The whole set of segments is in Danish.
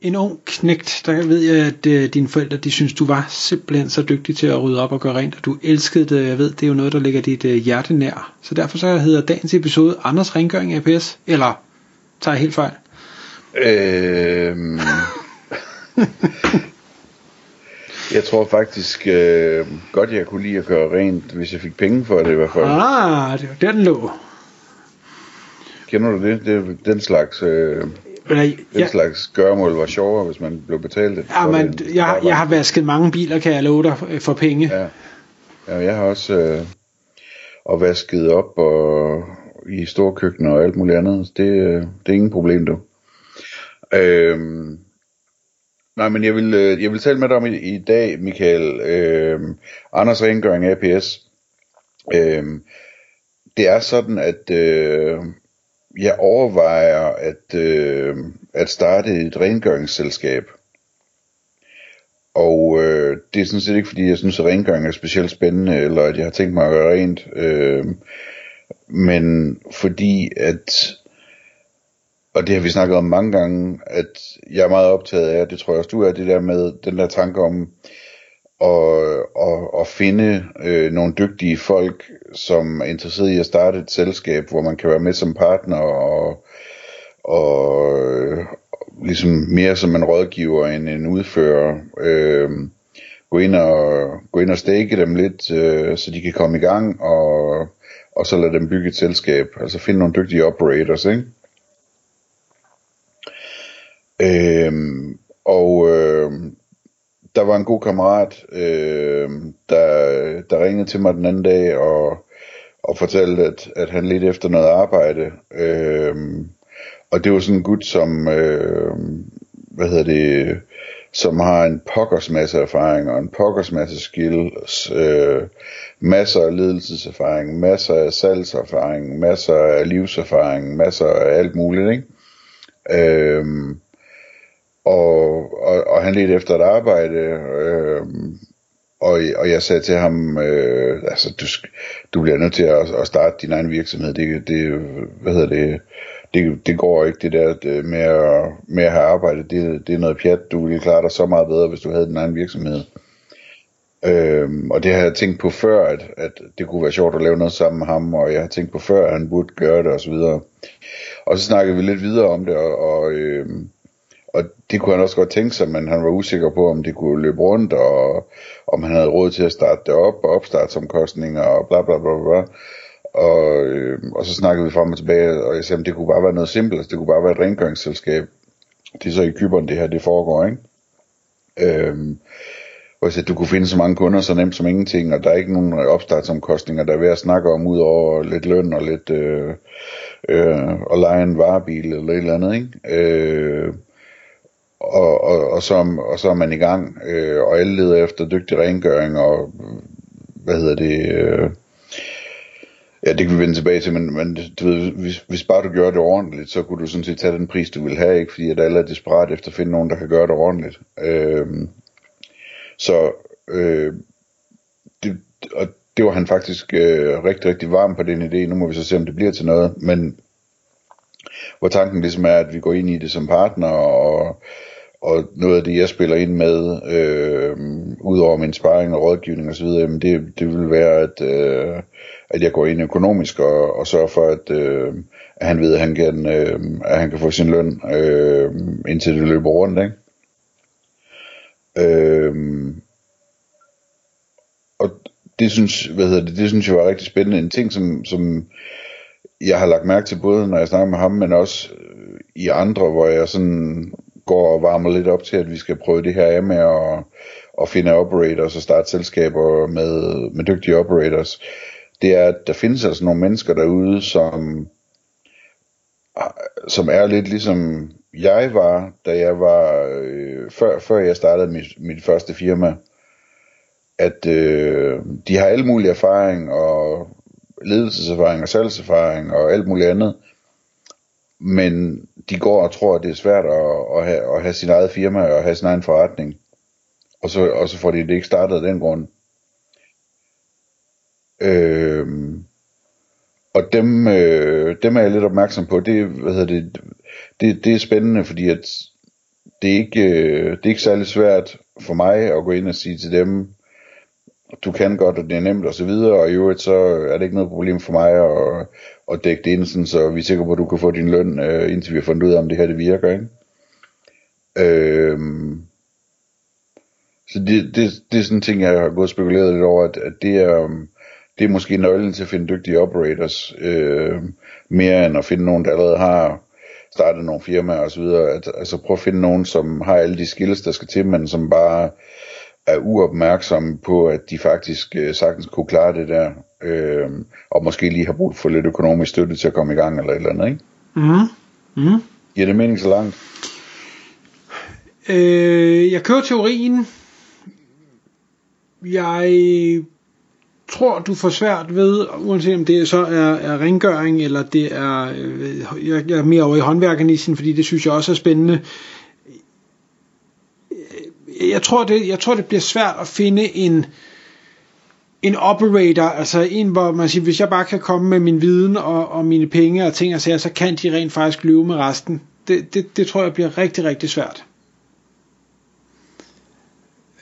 en ung knægt, der ved jeg, at uh, dine forældre, de synes, du var simpelthen så dygtig til at rydde op og gøre rent, og du elskede det. Jeg ved, det er jo noget, der ligger dit uh, hjerte nær. Så derfor så hedder dagens episode Anders Rengøring APS, eller tager jeg helt fejl? Øhm... jeg tror faktisk øh, godt, jeg kunne lide at gøre rent, hvis jeg fik penge for det i hvert fald. Ah, det var den lå. Kender du det? Det er den slags... Øh... Eller, Den jeg, slags gørmål var sjovere, hvis man blev betalt ja, men, det. jeg, jeg har vasket mange biler, kan jeg love dig, øh, for penge. Ja. ja, jeg har også øh, og vasket op og i store køkkener og alt muligt andet. Det, øh, det er ingen problem, du. Øhm, nej, men jeg vil, øh, jeg vil tale med dig om i, i dag, Michael. Øh, Anders Rengøring APS. Øh, det er sådan, at øh, jeg overvejer at, øh, at starte et rengøringsselskab. Og øh, det er sådan set ikke fordi jeg synes at rengøring er specielt spændende Eller at jeg har tænkt mig at gøre rent øh, Men fordi at Og det har vi snakket om mange gange At jeg er meget optaget af Det tror jeg også du er det der med Den der tanke om og, og, og finde øh, nogle dygtige folk Som er interesseret i at starte et selskab Hvor man kan være med som partner Og og øh, ligesom mere som en rådgiver end en udfører. Øh, gå ind og gå ind og stake dem lidt, øh, så de kan komme i gang, og, og så lade dem bygge et selskab. Altså finde nogle dygtige operators, ikke? Øh, og øh, der var en god kammerat, øh, der, der ringede til mig den anden dag og, og fortalte, at, at han lidt efter noget arbejde. Øh, og det var sådan en gut, som, øh, hvad hedder det, som har en pokkers masse erfaring og en pokkers masse skills, øh, masser af ledelseserfaring, masser af salgserfaring, masser af livserfaring, masser af alt muligt, ikke? Øh, og, og, og han ledte efter et arbejde, øh, og, og jeg sagde til ham, øh, altså du, du bliver nødt til at, at starte din egen virksomhed, det, det hvad hedder det, det, det går ikke det der det med, at, med at have arbejde, det, det er noget pjat, du ville klare dig så meget bedre, hvis du havde din egen virksomhed. Øhm, og det har jeg tænkt på før, at, at det kunne være sjovt at lave noget sammen med ham, og jeg har tænkt på før, at han burde gøre det osv. Og så snakkede vi lidt videre om det, og, og, øhm, og det kunne han også godt tænke sig, men han var usikker på, om det kunne løbe rundt, og om han havde råd til at starte det op, og opstartsomkostninger, og bla bla bla bla. Og, øh, og så snakkede vi frem og tilbage, og jeg sagde, at det kunne bare være noget simpelt, altså, det kunne bare være et rengøringsselskab. Det er så i Kyberen, det her det foregår, ikke? Øhm, og jeg sagde, at du kunne finde så mange kunder så nemt som ingenting, og der er ikke nogen øh, opstartsomkostninger, der er ved at snakke om, ud over lidt løn og lidt, øh, øh, og lege en varebil eller et eller andet, ikke? Øh, og, og, og, så, og så er man i gang, øh, og alle leder efter dygtig rengøring, og hvad hedder det, øh, Ja, det kan vi vende tilbage til, men, men du ved, hvis, hvis bare du gør det ordentligt, så kunne du sådan set tage den pris, du vil have, ikke? fordi at alle er desperat efter at finde nogen, der kan gøre det ordentligt. Øh, så øh, det, og det var han faktisk øh, rigtig, rigtig varm på den idé. Nu må vi så se, om det bliver til noget. Men hvor tanken ligesom er, at vi går ind i det som partner, og, og noget af det, jeg spiller ind med, øh, udover min sparring og rådgivning osv., jamen det, det vil være, at, øh, at jeg går ind økonomisk og, og sørger for, at, øh, at han ved, at han kan, øh, at han kan få sin løn, øh, indtil det løber rundt. Ikke? Øh, og det synes, hvad hedder det, det synes jeg var rigtig spændende. En ting, som, som jeg har lagt mærke til, både når jeg snakker med ham, men også i andre, hvor jeg sådan går og varmer lidt op til, at vi skal prøve det her af med at, at finde operators og starte selskaber med, med dygtige operators, det er, at der findes altså nogle mennesker derude, som, som er lidt ligesom jeg var, da jeg var, øh, før, før jeg startede mit, mit første firma. at øh, de har alle mulige erfaring og ledelseserfaring og salgserfaring og alt muligt andet, men de går og tror, at det er svært at, at, have, at have sin eget firma og have sin egen forretning, og så, og så får de det ikke startet af den grund. Øh, og dem, øh, dem er jeg lidt opmærksom på. Det, hvad hedder det, det, det er spændende, fordi at det er ikke, øh, det er ikke særlig svært for mig at gå ind og sige til dem, du kan godt, og det er nemt og så videre, og i øvrigt så er det ikke noget problem for mig at, at dække det ind, sådan, så vi er sikre på, at du kan få din løn, øh, indtil vi har fundet ud af, om det her det virker, ikke? Øh, så det, det, det er sådan en ting, jeg har gået og spekuleret lidt over, at, at det er, um, det er måske nøglen til at finde dygtige operators, øh, mere end at finde nogen, der allerede har startet nogle firmaer osv. At, altså prøv at finde nogen, som har alle de skills, der skal til, men som bare er uopmærksomme på, at de faktisk øh, sagtens kunne klare det der, øh, og måske lige har brug for lidt økonomisk støtte til at komme i gang, eller et eller andet, ikke? Mm. Mm. Giver det mening så langt? Øh, jeg kører teorien. Jeg tror, du får svært ved, uanset om det så er, er rengøring, eller det er, øh, jeg, jeg er mere over i håndværkernissen, fordi det synes jeg også er spændende. Jeg tror, det, jeg tror, det bliver svært at finde en, en operator, altså en, hvor man siger, hvis jeg bare kan komme med min viden og, og mine penge og ting og sager, så kan de rent faktisk løbe med resten. Det, det, det tror jeg bliver rigtig, rigtig svært.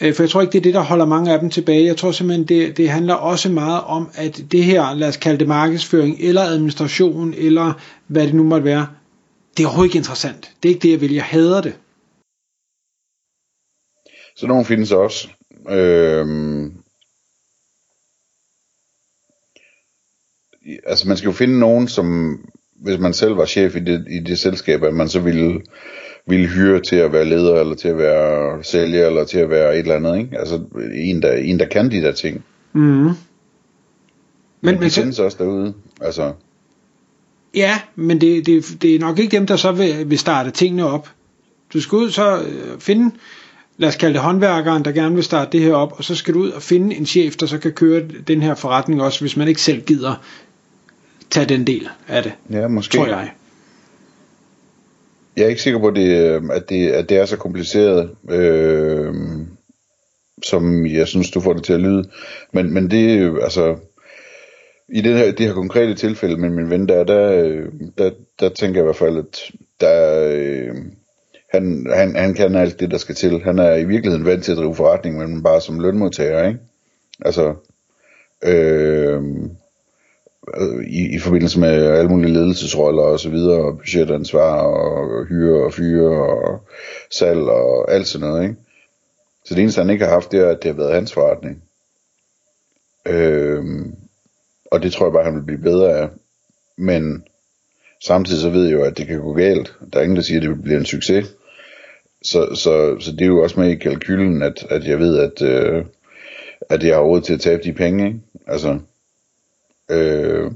Øh, for jeg tror ikke, det er det, der holder mange af dem tilbage. Jeg tror simpelthen, det, det handler også meget om, at det her, lad os kalde det markedsføring, eller administration, eller hvad det nu måtte være, det er overhovedet ikke interessant. Det er ikke det, jeg vil. Jeg hader det. Så nogen findes også. Øhm, altså man skal jo finde nogen, som hvis man selv var chef i det, i det selskab, at man så ville ville hyre til at være leder, eller til at være sælger, eller til at være et eller andet, ikke? Altså en, der, en, der kan de der ting. Mm. Men, men de findes også derude, altså. Ja, men det, det, det er nok ikke dem, der så vil, vil starte tingene op. Du skal ud så øh, finde, lad os kalde det håndværkeren, der gerne vil starte det her op, og så skal du ud og finde en chef, der så kan køre den her forretning også, hvis man ikke selv gider tage den del af det. Ja, måske. Tror jeg. Jeg er ikke sikker på, at det, øh, at det, at det er så kompliceret, øh, som jeg synes, du får det til at lyde. Men, men det altså, i det her, det her konkrete tilfælde med min ven der, der, der, der tænker jeg i hvert fald, at der, øh, han, han, han kan alt det, der skal til. Han er i virkeligheden vant til at drive forretning, men bare som lønmodtager, ikke? Altså, øhm, øh, i, i forbindelse med alle mulige ledelsesroller og så videre, og budgetansvar og hyre og fyre og salg og alt sådan noget, ikke? Så det eneste han ikke har haft, det er, at det har været hans forretning. Øh, og det tror jeg bare, han vil blive bedre af. Men samtidig så ved jeg jo, at det kan gå galt. Der er ingen, der siger, at det bliver en succes. Så, så, så det er jo også med i kalkylen, at, at jeg ved, at, øh, at jeg har råd til at tabe de penge. Ikke? Altså, Øh,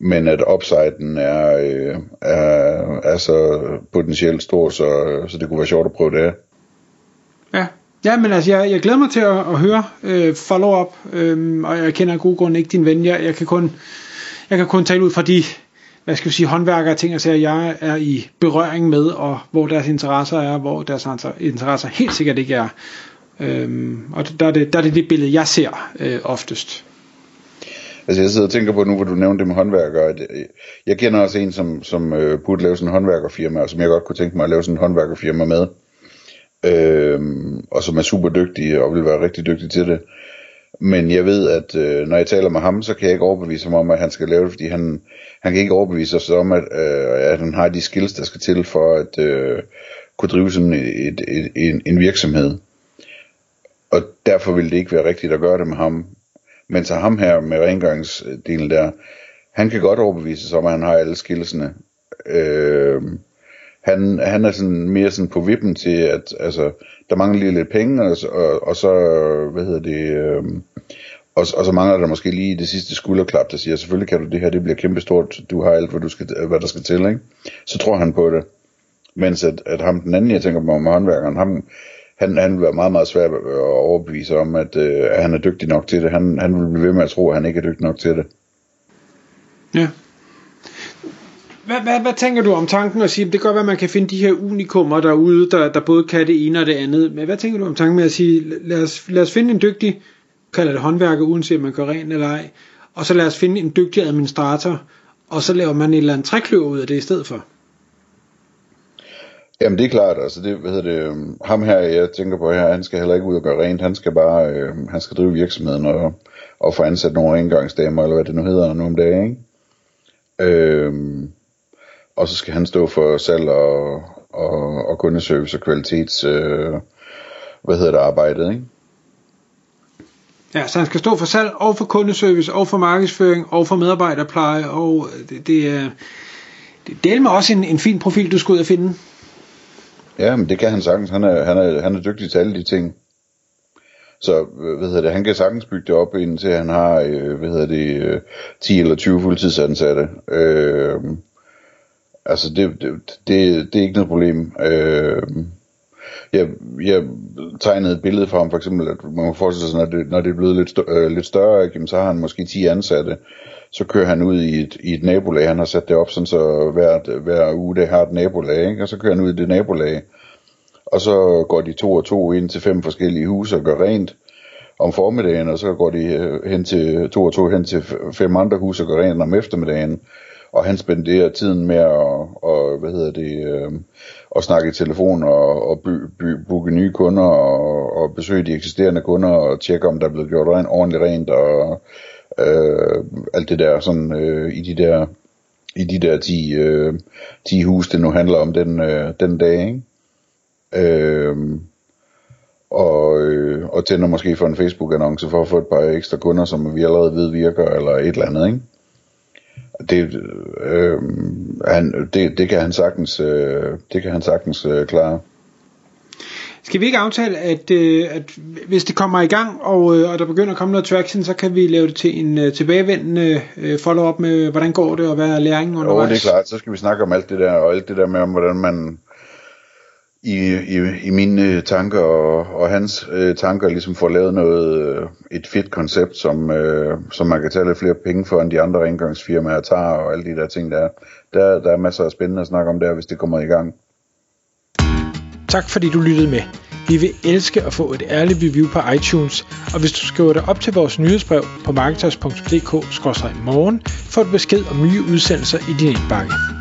men at upsiden er, øh, er, er så potentielt stor, så, så det kunne være sjovt at prøve det Ja, ja men altså, jeg, jeg glæder mig til at, at høre øh, follow-up, øh, og jeg kender af god grund ikke din ven. Jeg, jeg, kan kun, jeg kan kun tale ud fra de hvad skal vi sige, håndværkere ting, og sager, jeg er i berøring med, og hvor deres interesser er, hvor deres interesser helt sikkert ikke er. Øhm, og der er, det, der er det det billede, jeg ser øh, oftest. Altså jeg sidder og tænker på nu, hvor du nævnte det med håndværkere. At øh, jeg kender også en, som, som øh, burde lave sådan en håndværkerfirma, og som jeg godt kunne tænke mig at lave sådan en håndværkerfirma med. Øhm, og som er super dygtig og vil være rigtig dygtig til det. Men jeg ved, at øh, når jeg taler med ham, så kan jeg ikke overbevise ham om, at han skal lave det, fordi han, han kan ikke overbevise os om, at, øh, at han har de skills, der skal til for at øh, kunne drive sådan et, et, et, en, en virksomhed. Og derfor ville det ikke være rigtigt at gøre det med ham. Men så ham her med rengøringsdelen der, han kan godt overbevise sig om, at han har alle skillsene. Øh, han, han er sådan mere sådan på vippen til, at altså, der mangler lige lidt penge, og, og, og så, hvad hedder det, øh, og, og så mangler der måske lige det sidste skulderklap, der siger, selvfølgelig kan du det her, det bliver kæmpestort, du har alt, hvad, du skal, hvad der skal til, ikke? Så tror han på det. Mens at, at ham den anden, jeg tænker på med håndværkeren, ham, han, han vil være meget, meget svær at overbevise om, at, øh, at han er dygtig nok til det. Han, han vil blive ved med at tro, at han ikke er dygtig nok til det. Ja. Hvad, hvad, hvad tænker du om tanken at sige, det kan godt være, at man kan finde de her unikummer derude, der, der både kan det ene og det andet, men hvad tænker du om tanken med at sige, lad os, lad os finde en dygtig, kalder det håndværker, uanset om man gør rent eller ej, og så lad os finde en dygtig administrator, og så laver man en eller anden trækløver ud af det i stedet for? Jamen det er klart, altså det, hvad hedder det, øhm, ham her, jeg tænker på her, han skal heller ikke ud og gøre rent, han skal bare, øh, han skal drive virksomheden og, og få ansat nogle rengøringsdamer, eller hvad det nu hedder nu om dagen, ikke? Øhm, og så skal han stå for salg og, og, og kundeservice og kvalitets, øh, hvad hedder det, arbejdet, ikke? Ja, så han skal stå for salg og for kundeservice og for markedsføring og for medarbejderpleje, og det, det er, det deler med også en, en fin profil, du skal ud og finde. Ja, men det kan han sagtens. Han er, han er, han er dygtig til alle de ting. Så hvad hedder det, han kan sagtens bygge det op, indtil han har øh, hvad hedder det, 10 eller 20 fuldtidsansatte. Øh, altså, det, det, det, det er ikke noget problem. Øh, jeg, jeg tegnede et billede for ham, for eksempel, at man må forestille sig, når det, når det er blevet lidt, større, øh, lidt større, ikke, så har han måske 10 ansatte. Så kører han ud i et, i et nabolag, han har sat det op sådan, så hver, hver uge det har et nabolag, ikke? og så kører han ud i det nabolag. Og så går de to og to ind til fem forskellige huse og gør rent om formiddagen, og så går de øh, hen til to og to hen til fem andre huse og gør rent om eftermiddagen og han spenderer tiden med at, og, hvad hedder det, øh, at snakke i telefon og, og by, by, booke nye kunder og, og besøge de eksisterende kunder og tjekke om der er blevet gjort rent, ordentligt rent og øh, alt det der sådan øh, i de der i de der 10, øh, 10 hus, det nu handler om den, øh, den dag, ikke? Øh, og, øh, og tænder måske for en Facebook-annonce for at få et par ekstra kunder, som vi allerede ved virker, eller et eller andet, ikke? Det, øh, han, det, det kan han sagtens, øh, det kan han sagtens øh, klare. Skal vi ikke aftale, at, øh, at hvis det kommer i gang, og, øh, og der begynder at komme noget traction, så kan vi lave det til en øh, tilbagevendende øh, follow-up med, hvordan går det, og hvad er læringen undervejs? Jo, det er klart. Så skal vi snakke om alt det der, og alt det der med, hvordan man i, i, i mine øh, tanker og, og hans øh, tanker ligesom får lavet noget, øh, et fedt koncept, som, øh, som man kan tage lidt flere penge for, end de andre rengøringsfirmaer tager, og alle de der ting der. Der, der er masser af spændende at snakke om der, hvis det kommer i gang. Tak fordi du lyttede med. Vi vil elske at få et ærligt review på iTunes, og hvis du skriver dig op til vores nyhedsbrev på marketers.dk-morgen, får du besked om nye udsendelser i din indbakke.